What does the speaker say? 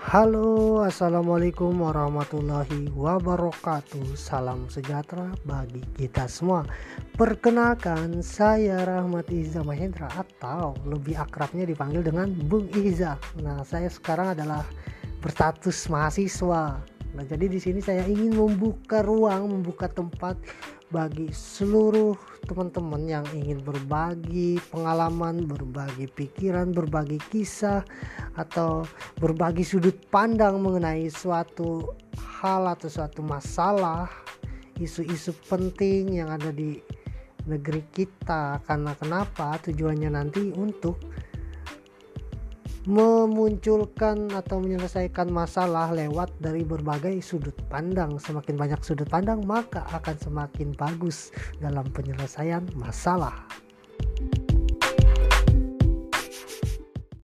Halo, assalamualaikum warahmatullahi wabarakatuh. Salam sejahtera bagi kita semua. Perkenalkan, saya Rahmat Iza Mahendra atau lebih akrabnya dipanggil dengan Bung Iza. Nah, saya sekarang adalah berstatus mahasiswa. Nah, jadi di sini saya ingin membuka ruang, membuka tempat bagi seluruh teman-teman yang ingin berbagi pengalaman, berbagi pikiran, berbagi kisah atau berbagi sudut pandang mengenai suatu hal atau suatu masalah, isu-isu penting yang ada di negeri kita. Karena kenapa? Tujuannya nanti untuk memunculkan atau menyelesaikan masalah lewat dari berbagai sudut pandang. Semakin banyak sudut pandang, maka akan semakin bagus dalam penyelesaian masalah.